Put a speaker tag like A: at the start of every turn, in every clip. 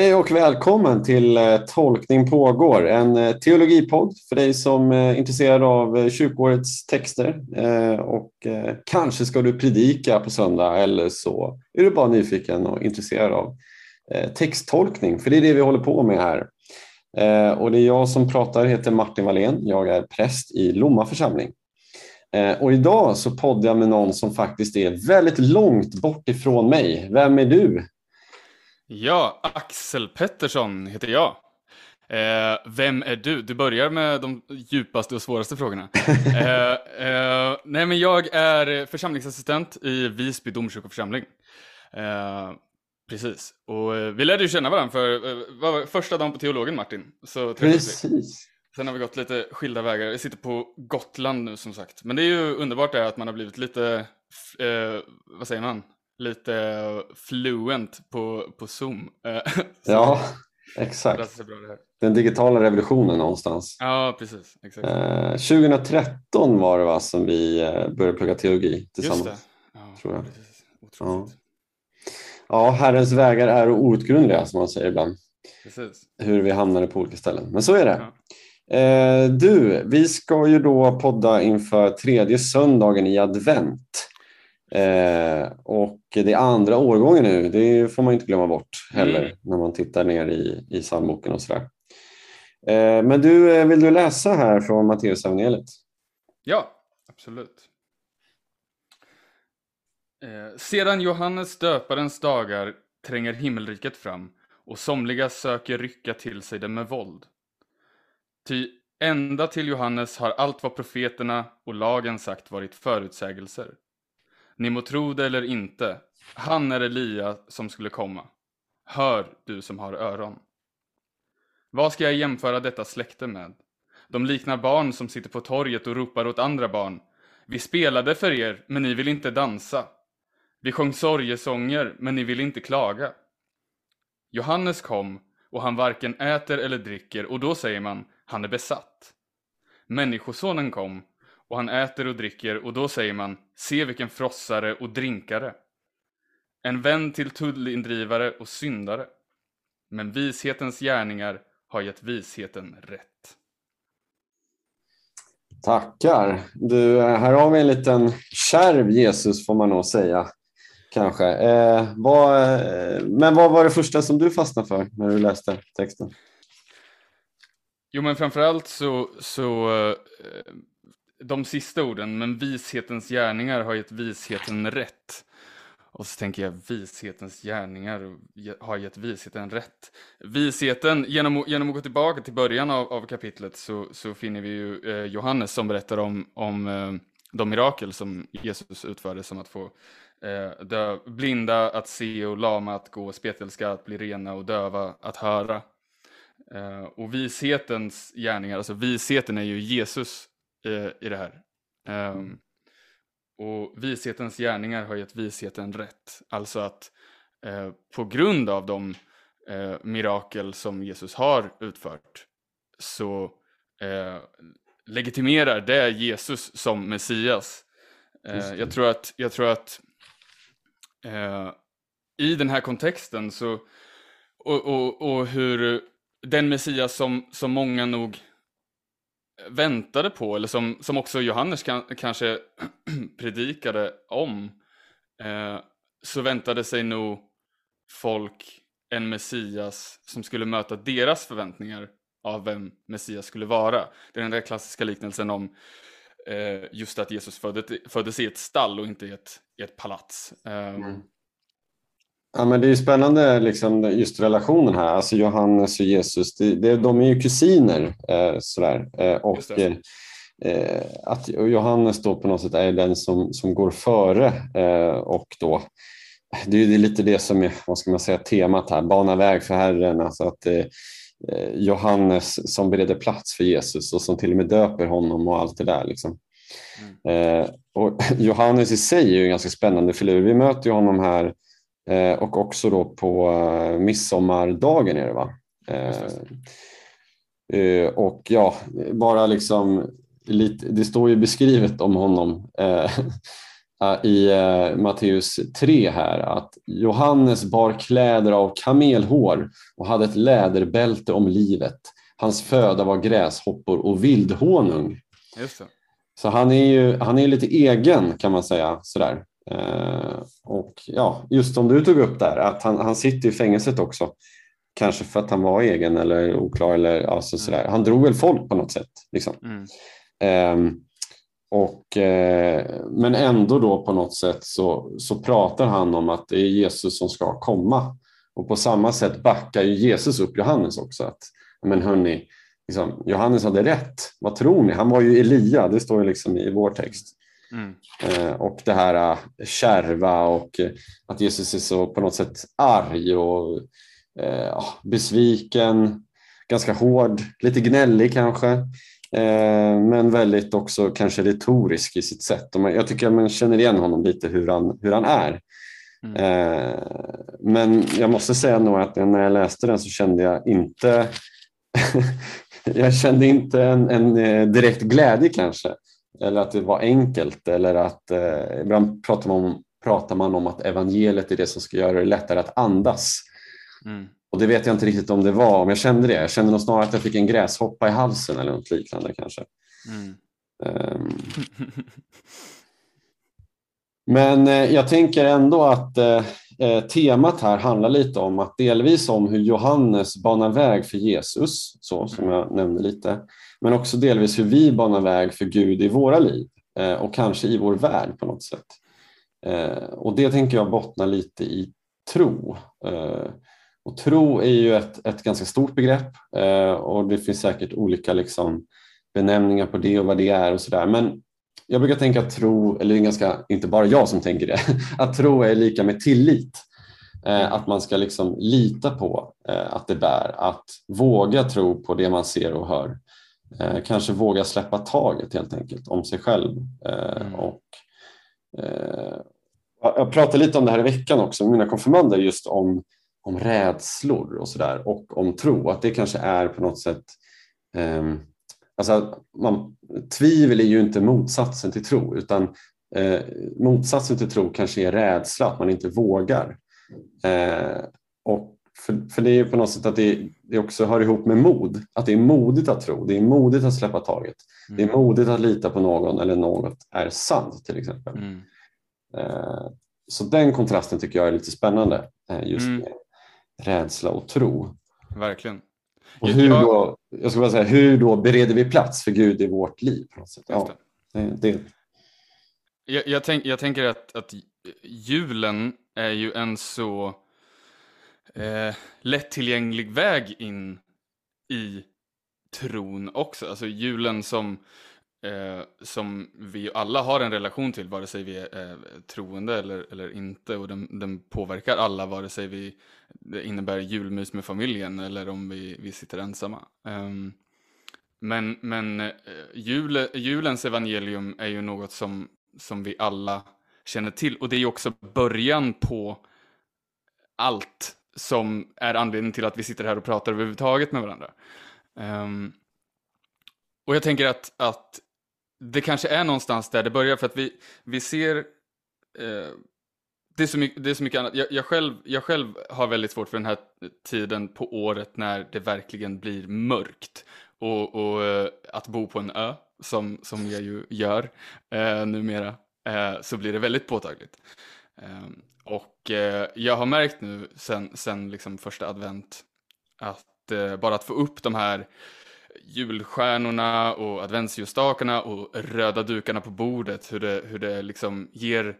A: Hej och välkommen till eh, Tolkning pågår, en eh, teologipodd för dig som är intresserad av kyrkårets texter och kanske ska du predika på söndag eller så är du bara nyfiken och intresserad av texttolkning, för det är det vi håller på med här. Och det är jag som pratar, heter Martin Wallén, jag är präst i Lomma församling. Och idag så poddar jag med någon som faktiskt är väldigt långt bort ifrån mig. Vem är du?
B: Ja, Axel Pettersson heter jag. Eh, vem är du? Du börjar med de djupaste och svåraste frågorna. eh, eh, nej, men jag är församlingsassistent i Visby domkyrkoförsamling. Eh, precis, och eh, vi lärde ju känna varandra för eh, första dagen på teologen Martin. Så
A: precis.
B: Sen har vi gått lite skilda vägar. Jag sitter på Gotland nu som sagt. Men det är ju underbart det att man har blivit lite, vad säger man? Lite fluent på, på Zoom.
A: Eh, ja, exakt. Den digitala revolutionen någonstans.
B: Ja, precis. Exakt.
A: Eh, 2013 var det va, som vi eh, började plugga teologi tillsammans. Just det. Ja, tror jag. Ja. ja, Herrens vägar är outgrundliga som man säger ibland.
B: Precis.
A: Hur vi hamnade på olika ställen. Men så är det. Ja. Eh, du, vi ska ju då podda inför tredje söndagen i advent. Eh, och det är andra årgången nu, det får man inte glömma bort heller mm. när man tittar ner i, i psalmboken och sådär. Eh, men du, eh, vill du läsa här från Matteusevangeliet?
B: Ja, absolut. Eh, sedan Johannes döparens dagar tränger himmelriket fram och somliga söker rycka till sig det med våld. Ty ända till Johannes har allt vad profeterna och lagen sagt varit förutsägelser. Ni må tro det eller inte, han är Elia som skulle komma. Hör, du som har öron. Vad ska jag jämföra detta släkte med? De liknar barn som sitter på torget och ropar åt andra barn. Vi spelade för er, men ni vill inte dansa. Vi sjöng sorgesånger, men ni vill inte klaga. Johannes kom, och han varken äter eller dricker, och då säger man, han är besatt. Människosonen kom, och han äter och dricker och då säger man se vilken frossare och drinkare. En vän till tullindrivare och syndare. Men vishetens gärningar har gett visheten rätt.
A: Tackar. Du, här har vi en liten kärv Jesus får man nog säga. Kanske. Eh, vad, eh, men vad var det första som du fastnade för när du läste texten?
B: Jo men framförallt så, så eh, de sista orden, men vishetens gärningar har gett visheten rätt. Och så tänker jag, vishetens gärningar har gett visheten rätt. Visheten, genom, genom att gå tillbaka till början av, av kapitlet så, så finner vi ju eh, Johannes som berättar om, om eh, de mirakel som Jesus utförde som att få eh, dö, blinda att se och lama att gå, spetälska att bli rena och döva att höra. Eh, och vishetens gärningar, alltså visheten är ju Jesus i det här. Um, och vishetens gärningar har gett visheten rätt. Alltså att eh, på grund av de eh, mirakel som Jesus har utfört så eh, legitimerar det Jesus som Messias. Eh, jag tror att, jag tror att eh, i den här kontexten så och, och, och hur den Messias som, som många nog väntade på, eller som, som också Johannes kan, kanske predikade om, eh, så väntade sig nog folk en Messias som skulle möta deras förväntningar av vem Messias skulle vara. Det är den där klassiska liknelsen om eh, just att Jesus föddes, föddes i ett stall och inte i ett, i ett palats. Eh, mm.
A: Ja, men det är spännande liksom, just relationen här. Alltså Johannes och Jesus, det, det, de är ju kusiner. Eh, sådär. Eh, och eh, att Johannes då på något sätt är den som, som går före eh, och då det är lite det som är vad ska man säga, temat här, bana väg för Herren. Alltså att eh, Johannes som bereder plats för Jesus och som till och med döper honom och allt det där. Liksom. Mm. Eh, och Johannes i sig är ju en ganska spännande filur. Vi möter ju honom här Eh, och också då på eh, midsommardagen är det va? Eh, och ja, bara liksom lite, det står ju beskrivet om honom i uh, Matteus 3 här att Johannes bar kläder av kamelhår och hade ett läderbälte om livet. Hans föda var gräshoppor och vildhonung. Så han är ju han är lite egen kan man säga. Sådär. Uh, och ja, just som du tog upp där, att han, han sitter i fängelset också. Kanske för att han var egen eller oklar. Eller, alltså, sådär. Han drog väl folk på något sätt. Liksom. Mm. Um, och, eh, men ändå då på något sätt så, så pratar han om att det är Jesus som ska komma. Och på samma sätt backar ju Jesus upp Johannes också. Att, men hörni, liksom, Johannes hade rätt. Vad tror ni? Han var ju Elia, det står ju liksom i vår text. Mm. Eh, och det här uh, kärva och uh, att Jesus är så på något sätt arg och besviken, ganska hård, lite gnällig kanske. Eh, men väldigt också kanske retorisk i sitt sätt. Jag tycker man känner igen honom lite hur han, hur han är. Mm. Eh, men jag måste säga nog att när jag läste den så kände jag inte jag kände inte en, en, eh, direkt glädje kanske. Eller att det var enkelt eller att eh, ibland pratar man, om, pratar man om att evangeliet är det som ska göra det lättare att andas. Mm. Och det vet jag inte riktigt om det var, om jag kände det. Jag kände nog snarare att jag fick en gräshoppa i halsen eller något liknande kanske. Mm. Um. Men eh, jag tänker ändå att eh, eh, temat här handlar lite om att delvis om hur Johannes banar väg för Jesus, så som jag nämnde lite, men också delvis hur vi banar väg för Gud i våra liv eh, och kanske i vår värld på något sätt. Eh, och det tänker jag bottna lite i tro. Eh, och tro är ju ett, ett ganska stort begrepp och det finns säkert olika liksom, benämningar på det och vad det är och sådär. Men jag brukar tänka att tro, eller det är ganska, inte bara jag som tänker det, att tro är lika med tillit. Att man ska liksom lita på att det bär, att våga tro på det man ser och hör. Eh, kanske våga släppa taget helt enkelt om sig själv. Eh, mm. och, eh, jag pratade lite om det här i veckan också med mina konfirmander just om om rädslor och sådär och om tro. Att det kanske är på något sätt eh, alltså man, Tvivel är ju inte motsatsen till tro utan eh, motsatsen till tro kanske är rädsla, att man inte vågar. Eh, och för, för det är på något sätt att det, det också hör ihop med mod. Att det är modigt att tro, det är modigt att släppa taget. Mm. Det är modigt att lita på någon eller något är sant till exempel. Mm. Eh, så den kontrasten tycker jag är lite spännande. Eh, just mm rädsla och tro.
B: Verkligen.
A: Och hur, jag... då, jag ska bara säga, hur då bereder vi plats för Gud i vårt liv? På något sätt? Ja, det. det.
B: Jag, jag, tänk, jag tänker att, att julen är ju en så eh, lättillgänglig väg in i tron också. Alltså julen som eh, som vi alla har en relation till, vare sig vi är eh, troende eller, eller inte. Och den, den, påverkar alla, vare sig vi, det innebär julmys med familjen eller om vi, vi sitter ensamma. Um, men men eh, jul, julens evangelium är ju något som, som vi alla känner till. Och det är ju också början på allt som är anledningen till att vi sitter här och pratar överhuvudtaget med varandra. Um, och jag tänker att, att det kanske är någonstans där det börjar för att vi, vi ser eh, det, är så mycket, det är så mycket annat. Jag, jag, själv, jag själv har väldigt svårt för den här tiden på året när det verkligen blir mörkt. Och, och eh, att bo på en ö, som, som jag ju gör eh, numera, eh, så blir det väldigt påtagligt. Eh, och eh, jag har märkt nu sen, sen liksom första advent att eh, bara att få upp de här julstjärnorna och adventsljusstakarna och röda dukarna på bordet, hur det, hur det liksom ger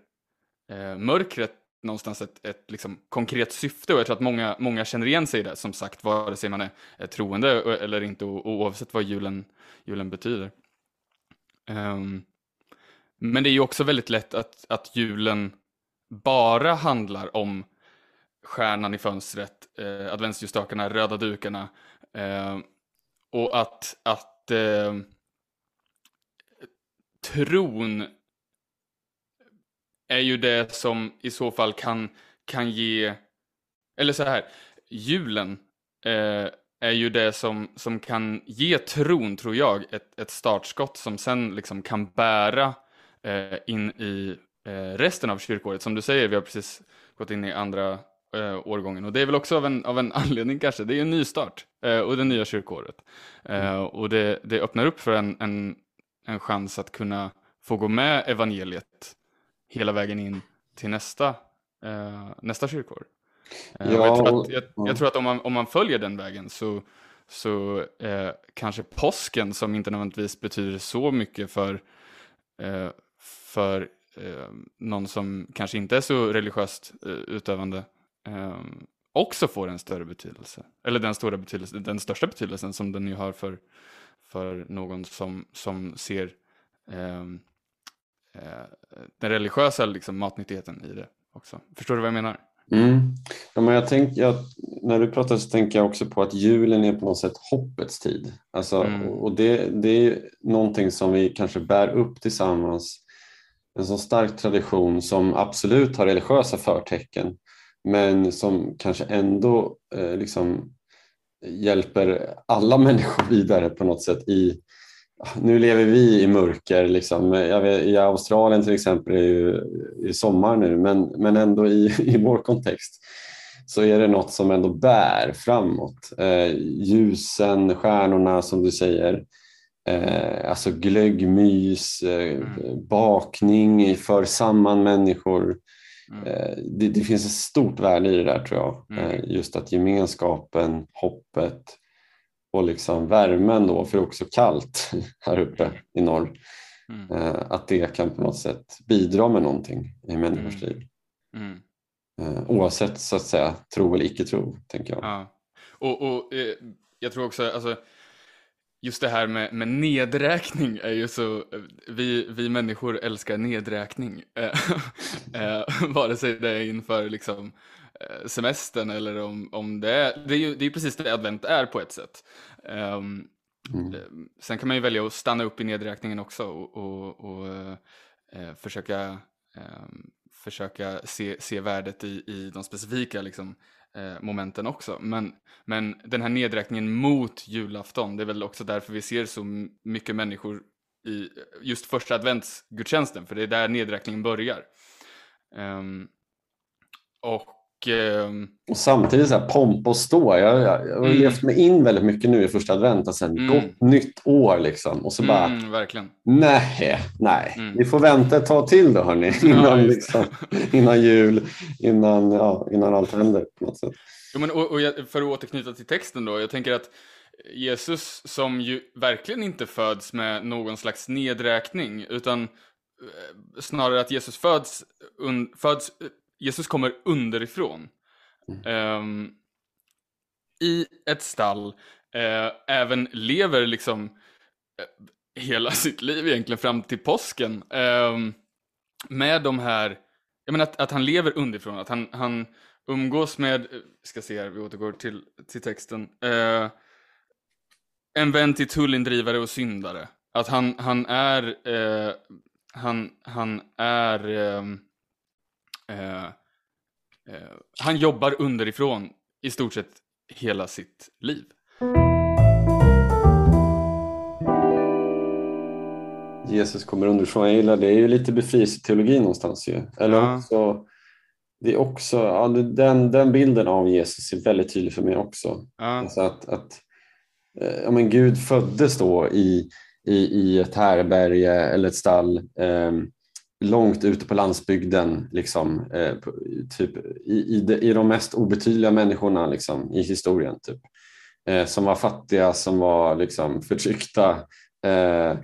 B: eh, mörkret någonstans ett, ett liksom konkret syfte och jag tror att många, många känner igen sig i det, som sagt, vare sig man är, är troende eller inte och, och oavsett vad julen, julen betyder. Um, men det är ju också väldigt lätt att, att julen bara handlar om stjärnan i fönstret, eh, adventsljusstakarna, röda dukarna, eh, och att, att eh, tron är ju det som i så fall kan, kan ge, eller så här, julen eh, är ju det som, som kan ge tron, tror jag, ett, ett startskott som sen liksom kan bära eh, in i eh, resten av kyrkåret. Som du säger, vi har precis gått in i andra eh, årgången och det är väl också av en, av en anledning kanske. Det är en nystart eh, och det nya kyrkåret. Eh, och det, det öppnar upp för en, en, en chans att kunna få gå med evangeliet hela vägen in till nästa, eh, nästa kyrkår. Eh, ja, jag, tror att, jag, jag, tror att om man, om man följer den vägen så, så eh, kanske påsken som inte nödvändigtvis betyder så mycket för, eh, för någon som kanske inte är så religiöst eh, utövande eh, också får en större betydelse. Eller den, stora betydelse, den största betydelsen som den ju har för, för någon som, som ser ehm, eh, den religiösa liksom, matnyttigheten i det också. Förstår du vad jag menar?
A: Mm. Ja, men jag tänk, jag, när du pratar så tänker jag också på att julen är på något sätt hoppets tid. Alltså, mm. Och det, det är någonting som vi kanske bär upp tillsammans. En så stark tradition som absolut har religiösa förtecken men som kanske ändå eh, liksom hjälper alla människor vidare på något sätt i nu lever vi i mörker. Liksom. Vet, I Australien till exempel är ju i sommar nu men, men ändå i, i vår kontext så är det något som ändå bär framåt. Eh, ljusen, stjärnorna som du säger. Eh, alltså glöggmys, eh, mm. bakning för samman människor. Mm. Eh, det, det, finns ett stort värde i det där tror jag. Mm. Eh, just att gemenskapen, hoppet, och liksom värmen då, för det är också kallt här uppe i norr, mm. Eh, att det kan på något sätt bidra med någonting i människors mm. liv. Mm. Eh, oavsett så att säga tro eller icke tro, tänker jag.
B: Ja. Och, och jag tror också, alltså, just det här med, med nedräkning är ju så, vi, vi människor älskar nedräkning. eh, vare sig det är inför liksom Eh, semestern eller om, om det är, det är ju det är precis det advent är på ett sätt. Um, mm. Sen kan man ju välja att stanna upp i nedräkningen också och, och, och uh, försöka, um, försöka se, se värdet i, i de specifika liksom, Eh, momenten också. Men, men den här nedräkningen mot julafton, det är väl också därför vi ser så mycket människor i just första adventsgudstjänsten, för det är där nedräkningen börjar. Um, och
A: och samtidigt så här pomp och stå. Jag, jag, jag har mm. levt mig in väldigt mycket nu i första advent. Alltså, mm. Gott nytt år liksom. Och så bara,
B: mm, verkligen.
A: nej, nej. Mm. Vi får vänta ett tag till då hörni. Innan, ja, liksom, innan jul, innan, ja, innan allt händer på något sätt.
B: Jo, men, och, och för att återknyta till texten då. Jag tänker att Jesus som ju verkligen inte föds med någon slags nedräkning utan eh, snarare att Jesus föds, un, föds Jesus kommer underifrån. Mm. Um, I ett stall, uh, även lever liksom uh, hela sitt liv egentligen fram till påsken. Um, med de här, jag menar att, att han lever underifrån, att han, han umgås med, ska se här, vi återgår till, till texten. Uh, en vän till tullindrivare och syndare. Att han, han är, han, han är um, Eh, eh, han jobbar underifrån i stort sett hela sitt liv.
A: Jesus kommer underifrån. Jag gillar det. Det är ju lite befrielseteologi någonstans ju. Eller ja. också, det är också, ja, den, den bilden av Jesus är väldigt tydlig för mig också. Ja. Alltså att, att eh, ja, men Gud föddes då i, i, i ett härberge eller ett stall. Um, långt ute på landsbygden, liksom, eh, typ, i, i, de, i de mest obetydliga människorna liksom, i historien. Typ. Eh, som var fattiga, som var liksom, förtryckta eh,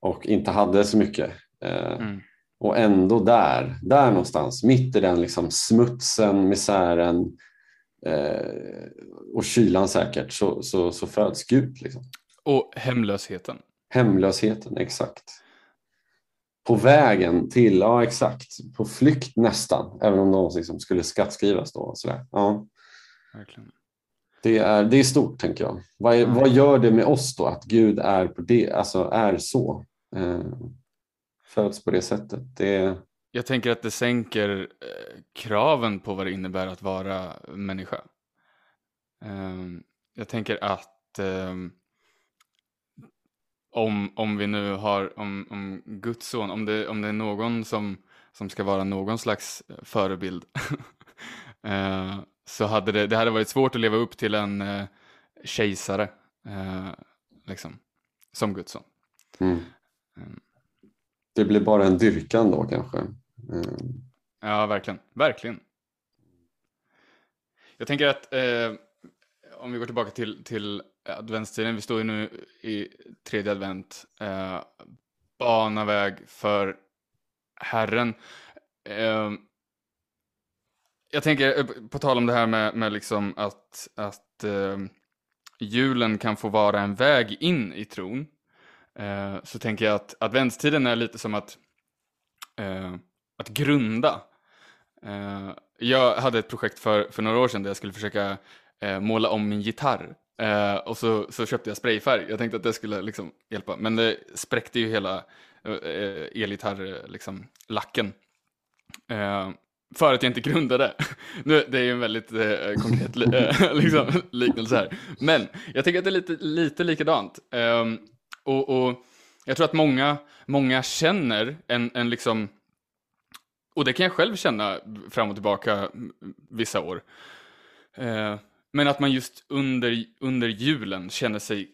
A: och inte hade så mycket. Eh, mm. Och ändå där, där någonstans, mitt i den liksom, smutsen, misären eh, och kylan säkert, så, så, så föds Gud. Liksom.
B: Och hemlösheten.
A: Hemlösheten, exakt på vägen till, ja exakt, på flykt nästan, även om de liksom skulle skattskrivas då. Och sådär. Ja. Verkligen. Det är, det är stort tänker jag. Vad, är, vad gör det med oss då att Gud är, på det, alltså är så? Eh, föds på det sättet. Det...
B: Jag tänker att det sänker eh, kraven på vad det innebär att vara människa. Eh, jag tänker att ehm, om, om vi nu har, om, om Guds son, om det, om det är någon som som ska vara någon slags förebild så hade det, det hade varit svårt att leva upp till en kejsare liksom, som Guds son. Mm.
A: mm. Det blir bara en dyrkan då kanske?
B: Mm. Ja, verkligen. Verkligen. Jag tänker att eh, om vi går tillbaka till, till adventstiden, vi står ju nu i tredje advent, eh, bana väg för Herren. Eh, jag tänker, eh, på tal om det här med, med liksom att, att eh, julen kan få vara en väg in i tron, eh, så tänker jag att adventstiden är lite som att, eh, att grunda. Eh, jag hade ett projekt för, för några år sedan där jag skulle försöka eh, måla om min gitarr. Eh, och så, så köpte jag sprayfärg. Jag tänkte att det skulle liksom hjälpa. Men det spräckte ju hela eh, elgitarr, liksom, lacken. Eh, för att jag inte grundade. Nu, det är ju en väldigt eh, konkret li eh, liksom, liknelse här. Men jag tycker att det är lite, lite likadant. Ehm, och, och jag tror att många, många känner en, en liksom och det kan jag själv känna fram och tillbaka vissa år. Eh, men att man just under, under julen känner sig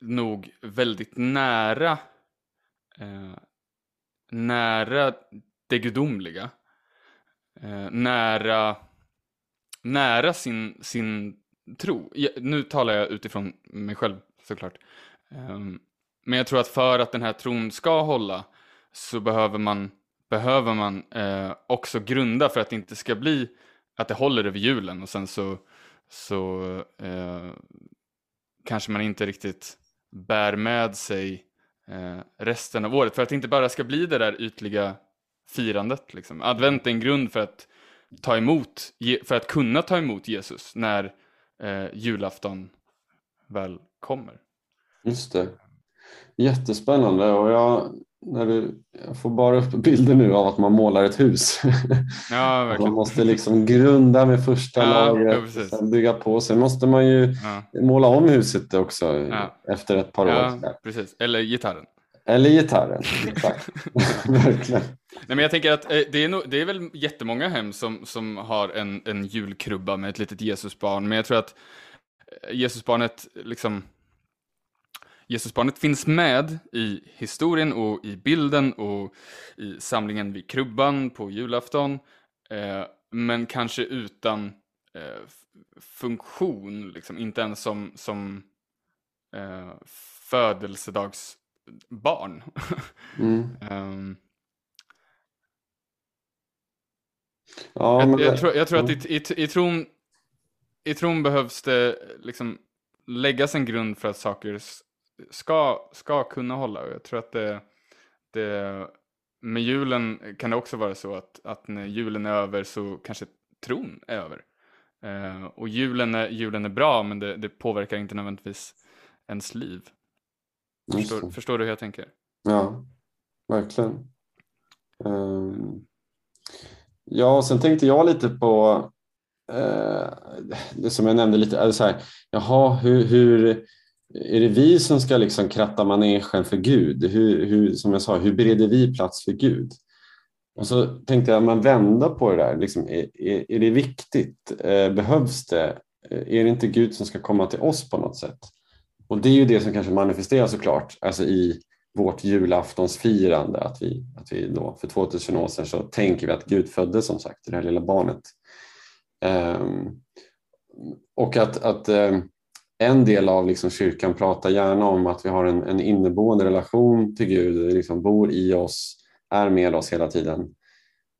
B: nog väldigt nära eh, nära det gudomliga. Eh, nära, nära sin, sin tro. Ja, nu talar jag utifrån mig själv såklart. Eh, men jag tror att för att den här tron ska hålla så behöver man behöver man eh, också grunda för att det inte ska bli att det håller över julen och sen så, så eh, kanske man inte riktigt bär med sig eh, resten av året. För att det inte bara ska bli det där ytliga firandet. Liksom. Advent är en grund för att ta emot, för att kunna ta emot Jesus när eh, julafton väl kommer.
A: Just det. Jättespännande och jag när du, jag får bara upp bilder nu av att man målar ett hus.
B: Ja,
A: man måste liksom grunda med första ja, lagret, ja, sen bygga på. Sen måste man ju ja. måla om huset också efter ett par år.
B: Precis. Eller gitarren.
A: Eller gitarren, exakt. verkligen.
B: Nej, men jag tänker att eh, det är, nog, det är väl jättemånga hem som, som har en, en julkrubba med ett litet Jesusbarn, men jag tror att eh, Jesusbarnet liksom Jesusbarnet finns med i historien och i bilden och i samlingen vid krubban på julafton. Eh, men kanske utan eh, funktion, liksom. inte ens som, som eh, födelsedagsbarn. Mm. um, ja, jag, jag, tror, jag tror att i, i, i, tron, i tron behövs det liksom läggas en grund för att saker ska, ska kunna hålla. Och jag tror att det, det, med julen kan det också vara så att, att när julen är över så kanske tron är över. Eh, och julen är, julen är bra men det, det påverkar inte nödvändigtvis ens liv. Förstår, förstår, du hur jag tänker?
A: Ja, verkligen. Um, ja, sen tänkte jag lite på uh, det som jag nämnde lite, alltså här, jaha, hur, hur är det vi som ska liksom kratta manegen för Gud? Hur, hur, som jag sa, hur bereder vi plats för Gud? Och så tänkte jag, man vända på det där. Liksom, är, är, är, det viktigt? Eh, behövs det? Eh, är det inte Gud som ska komma till oss på något sätt? Och det är ju det som kanske manifesteras såklart alltså i vårt julaftonsfirande. Att vi, att vi då, för 2000 år sedan så tänker vi att Gud föddes som sagt, det här lilla barnet. Um, och att, att um, en del av liksom kyrkan pratar gärna om att vi har en, en inneboende relation till Gud, liksom bor i oss, är med oss hela tiden.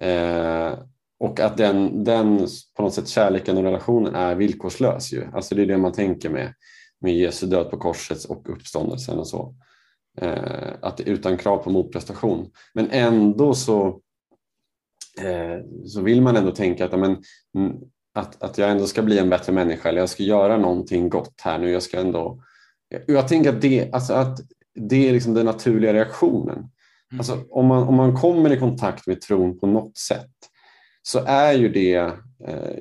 A: Eh, och att den, den på något sätt kärleken och relationen är villkorslös. Ju. Alltså det är det man tänker med, med Jesu död på korset och uppståndelsen och så. Eh, att utan krav på motprestation. Men ändå så, eh, så vill man ändå tänka att amen, mm, att, att jag ändå ska bli en bättre människa eller jag ska göra någonting gott här nu. Jag ska ändå... Jag tänker att det, alltså att det är liksom den naturliga reaktionen. Mm. Alltså om, man, om man kommer i kontakt med tron på något sätt så är ju det... Eh,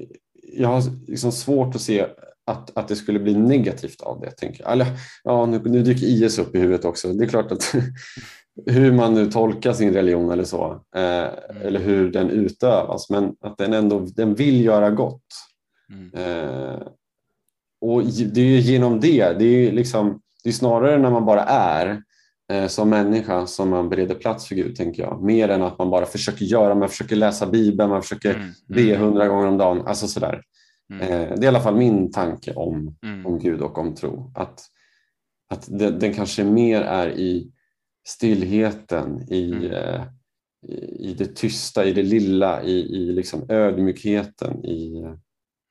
A: jag har liksom svårt att se att, att det skulle bli negativt av det. Tänker jag. Eller, ja, nu, nu dyker IS upp i huvudet också. Det är klart att hur man nu tolkar sin religion eller så, eh,
B: Mm.
A: eller hur den utövas, men att den ändå den vill göra gott.
B: Mm.
A: Eh, och det är ju genom det, det är liksom, det är snarare när man bara är eh, som människa som man bereder plats för Gud, tänker jag. Mer än att man bara försöker göra, man försöker läsa Bibeln, man försöker
B: Mm.
A: be hundra gånger om dagen, alltså sådär.
B: Mm.
A: Eh, det är i alla fall min tanke om,
B: Mm.
A: om Gud och om tro. Att, att den kanske mer är i stillheten, i,
B: Mm.
A: eh, i, i det tysta, i det lilla, i, i liksom ödmjukheten, i eh,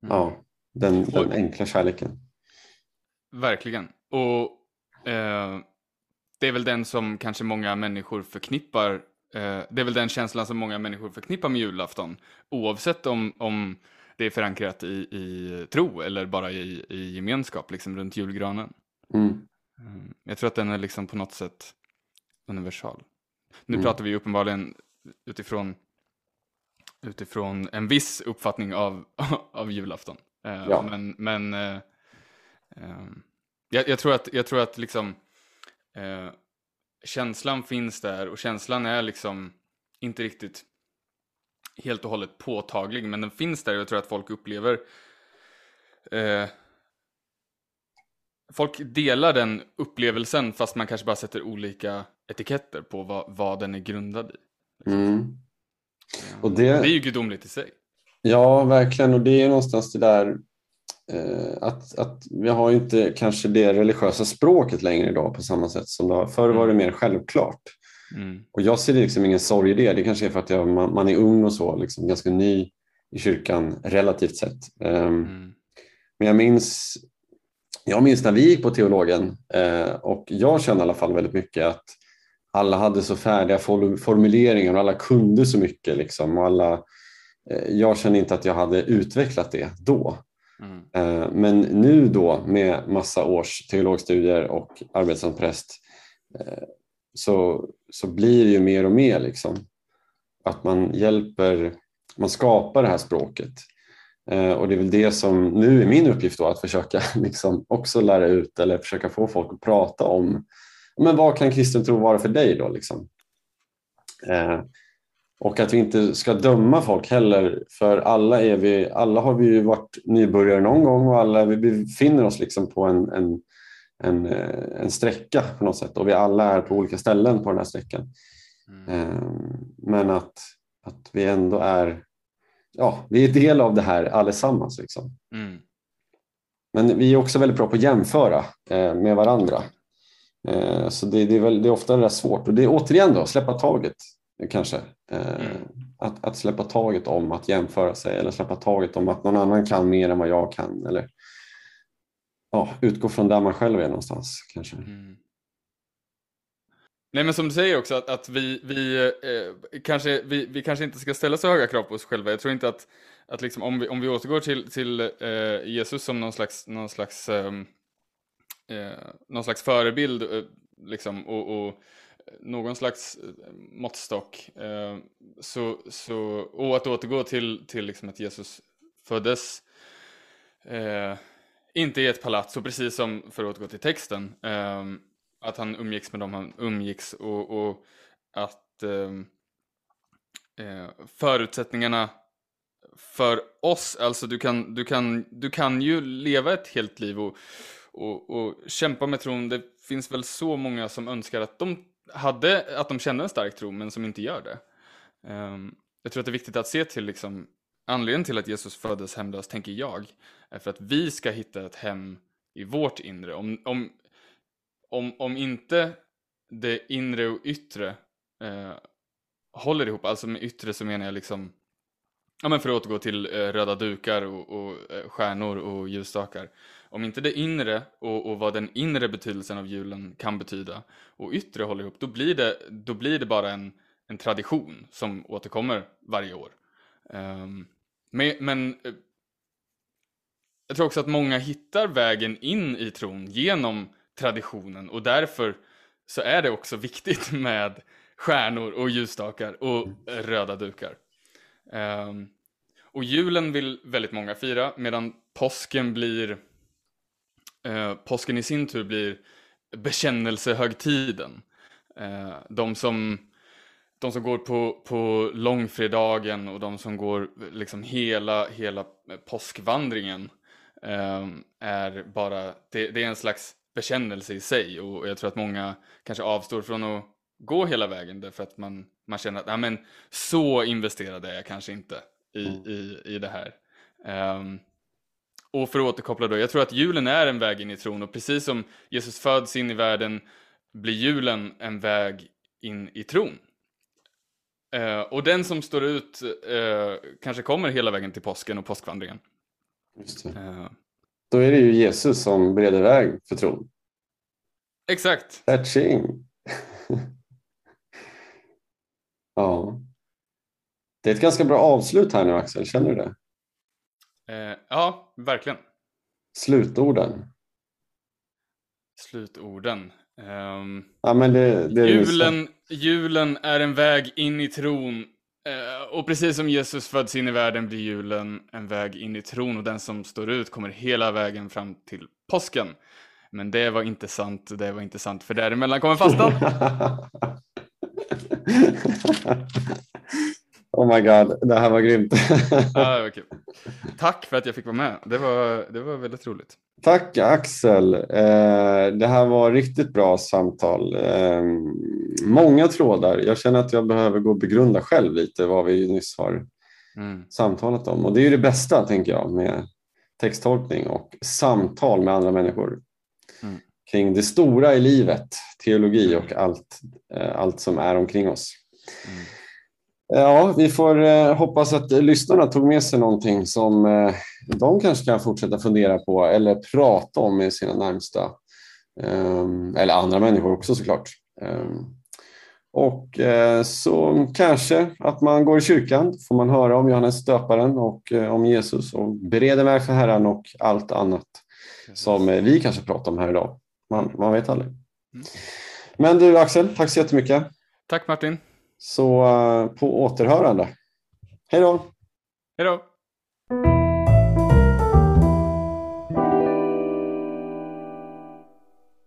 A: ja, den, den
B: Och-
A: enkla kärleken.
B: Verkligen. Och eh, det är väl den som kanske många människor förknippar. Eh, det är väl den känslan som många människor förknippar med julafton. Oavsett om, om det är förankrat i, i tro eller bara i, i gemenskap, liksom runt julgranen.
A: Mm.
B: Mm. Jag tror att den är liksom på något sätt universal. Nu
A: Mm.
B: pratar vi uppenbarligen utifrån, utifrån en viss uppfattning av, av julafton. Eh,
A: Ja.
B: Men, men eh, eh, jag, jag tror att, jag tror att liksom, eh, känslan finns där och känslan är liksom inte riktigt helt och hållet påtaglig, men den finns där och jag tror att folk upplever eh, Folk delar den upplevelsen fast man kanske bara sätter olika etiketter på vad, vad den är grundad i.
A: Mm.
B: Eh,
A: Och det-
B: det är ju gudomligt i sig.
A: Ja, verkligen. Och det är någonstans det där eh, att, att vi har ju inte kanske det religiösa språket längre idag på samma sätt som det har. Förr var det mer självklart.
B: Mm.
A: Och jag ser liksom ingen sorg i det. Det kanske är för att jag, man, man är ung och så, liksom ganska ny i kyrkan relativt sett. Ehm,
B: Mm.
A: Men jag minns, jag minns när vi gick på teologen eh, och jag kände i alla fall väldigt mycket att alla hade så färdiga for- formuleringar och alla kunde så mycket. Liksom, och alla, eh, jag kände inte att jag hade utvecklat det då.
B: Mm.
A: Eh, Men nu då med massa års teologstudier och arbete som präst så, så blir det ju mer och mer liksom att man hjälper, man skapar det här språket. Eh, Och det är väl det som nu är min uppgift då, att försöka liksom också lära ut eller försöka få folk att prata om men vad kan kristen tro vara för dig då? Liksom? Eh, och att vi inte ska döma folk heller, för alla, är vi, alla har vi ju varit nybörjare någon gång och alla vi befinner oss liksom på en, en, en, eh, en sträcka på något sätt och vi alla är på olika ställen på den här sträckan.
B: Mm.
A: Eh, Men att, att vi ändå är, ja, vi är del av det här allesammans. Liksom.
B: Mm.
A: Men vi är också väldigt bra på att jämföra eh, med varandra. Eh, Så det, det, är väl, det är ofta det svårt. Och det är återigen då, släppa taget kanske. Eh,
B: Mm.
A: Att, att släppa taget om att jämföra sig eller släppa taget om att någon annan kan mer än vad jag kan. Eller ja, utgå från där man själv är någonstans kanske.
B: Mm. Nej men som du säger också att, att vi, vi, eh, kanske, vi, vi kanske inte ska ställa så höga krav på oss själva. Jag tror inte att, att liksom, om, vi, om vi återgår till, till eh, Jesus som någon slags, någon slags, ehm, eh, någon slags förebild eh, liksom, och, och någon slags eh, måttstock. Eh, så, så, och att återgå till, till liksom att Jesus föddes eh, inte i ett palats, och precis som för att återgå till texten, ehm, att han umgicks med dem han umgicks och, och att ehm, eh, förutsättningarna för oss, alltså du kan, du kan, du kan ju leva ett helt liv och, och, och kämpa med tron. Det finns väl så många som önskar att de hade, att de kände en stark tro, men som inte gör det. Ehm, jag tror att det är viktigt att se till liksom, anledningen till att Jesus föddes hemlös, tänker jag, är för att vi ska hitta ett hem i vårt inre. Om, om, om, om inte det inre och yttre eh, håller ihop, alltså med yttre så menar jag liksom, ja men för att återgå till eh, röda dukar och, och eh, stjärnor och ljusstakar. Om inte det inre och, och vad den inre betydelsen av julen kan betyda och yttre håller ihop, då blir det, då blir det bara en, en tradition som återkommer varje år. Um, men men jag tror också att många hittar vägen in i tron genom traditionen och därför så är det också viktigt med stjärnor och ljusstakar och eh, röda dukar. Ehm, och julen vill väldigt många fira medan påsken blir eh, påsken i sin tur blir bekännelsehögtiden. Eh, de som de som går på, på långfredagen och de som går liksom hela, hela påskvandringen eh, är bara, det, det, är en slags bekännelse i sig och jag tror att många kanske avstår från att gå hela vägen därför att man, man känner att men, så investerad är jag kanske inte i, mm. i, i det här. Um, och för att återkoppla då, jag tror att julen är en väg in i tron och precis som Jesus föds in i världen blir julen en väg in i tron. Uh, och den som står ut uh, kanske kommer hela vägen till påsken och påskvandringen.
A: Just uh, Då är det ju Jesus som bereder väg för tron.
B: Exakt.
A: Catching. ja. Det är ett ganska bra avslut här nu Axel, känner du det?
B: ja, verkligen.
A: Slutorden.
B: Slutorden. Um,
A: ja, men det, det
B: julen, julen är en väg in i tron. Eh, och precis som Jesus föds in i världen blir julen en väg in i tron och den som står ut kommer hela vägen fram till påsken. Men det var inte sant, det var inte sant, för däremellan kommer fastan.
A: Oh my god, det här var grymt.
B: ah, okay. Tack för att jag fick vara med. Det var, det var väldigt roligt.
A: Tack Axel. Eh, det här var riktigt bra samtal. Eh, många trådar. Jag känner att jag behöver gå och begrunda själv lite vad vi nyss har mm. samtalat om. Och det är ju det bästa, tänker jag, med texttolkning och samtal med andra människor mm. kring det stora i livet, teologi och allt, eh, allt som är omkring oss. Mm. Ja, vi får eh, hoppas att lyssnarna tog med sig någonting som eh, de kanske kan fortsätta fundera på eller prata om med sina närmsta. Um, eller andra människor också såklart. Och eh, så kanske att man går i kyrkan, får man höra om Johannes döparen och eh, om Jesus och bereder väg för Herren och allt annat som eh, vi kanske pratar om här idag. Man, man vet aldrig. Mm. Men du Axel, tack så jättemycket.
B: Tack Martin.
A: Så eh, på återhörande. Hej då!
B: Hej då!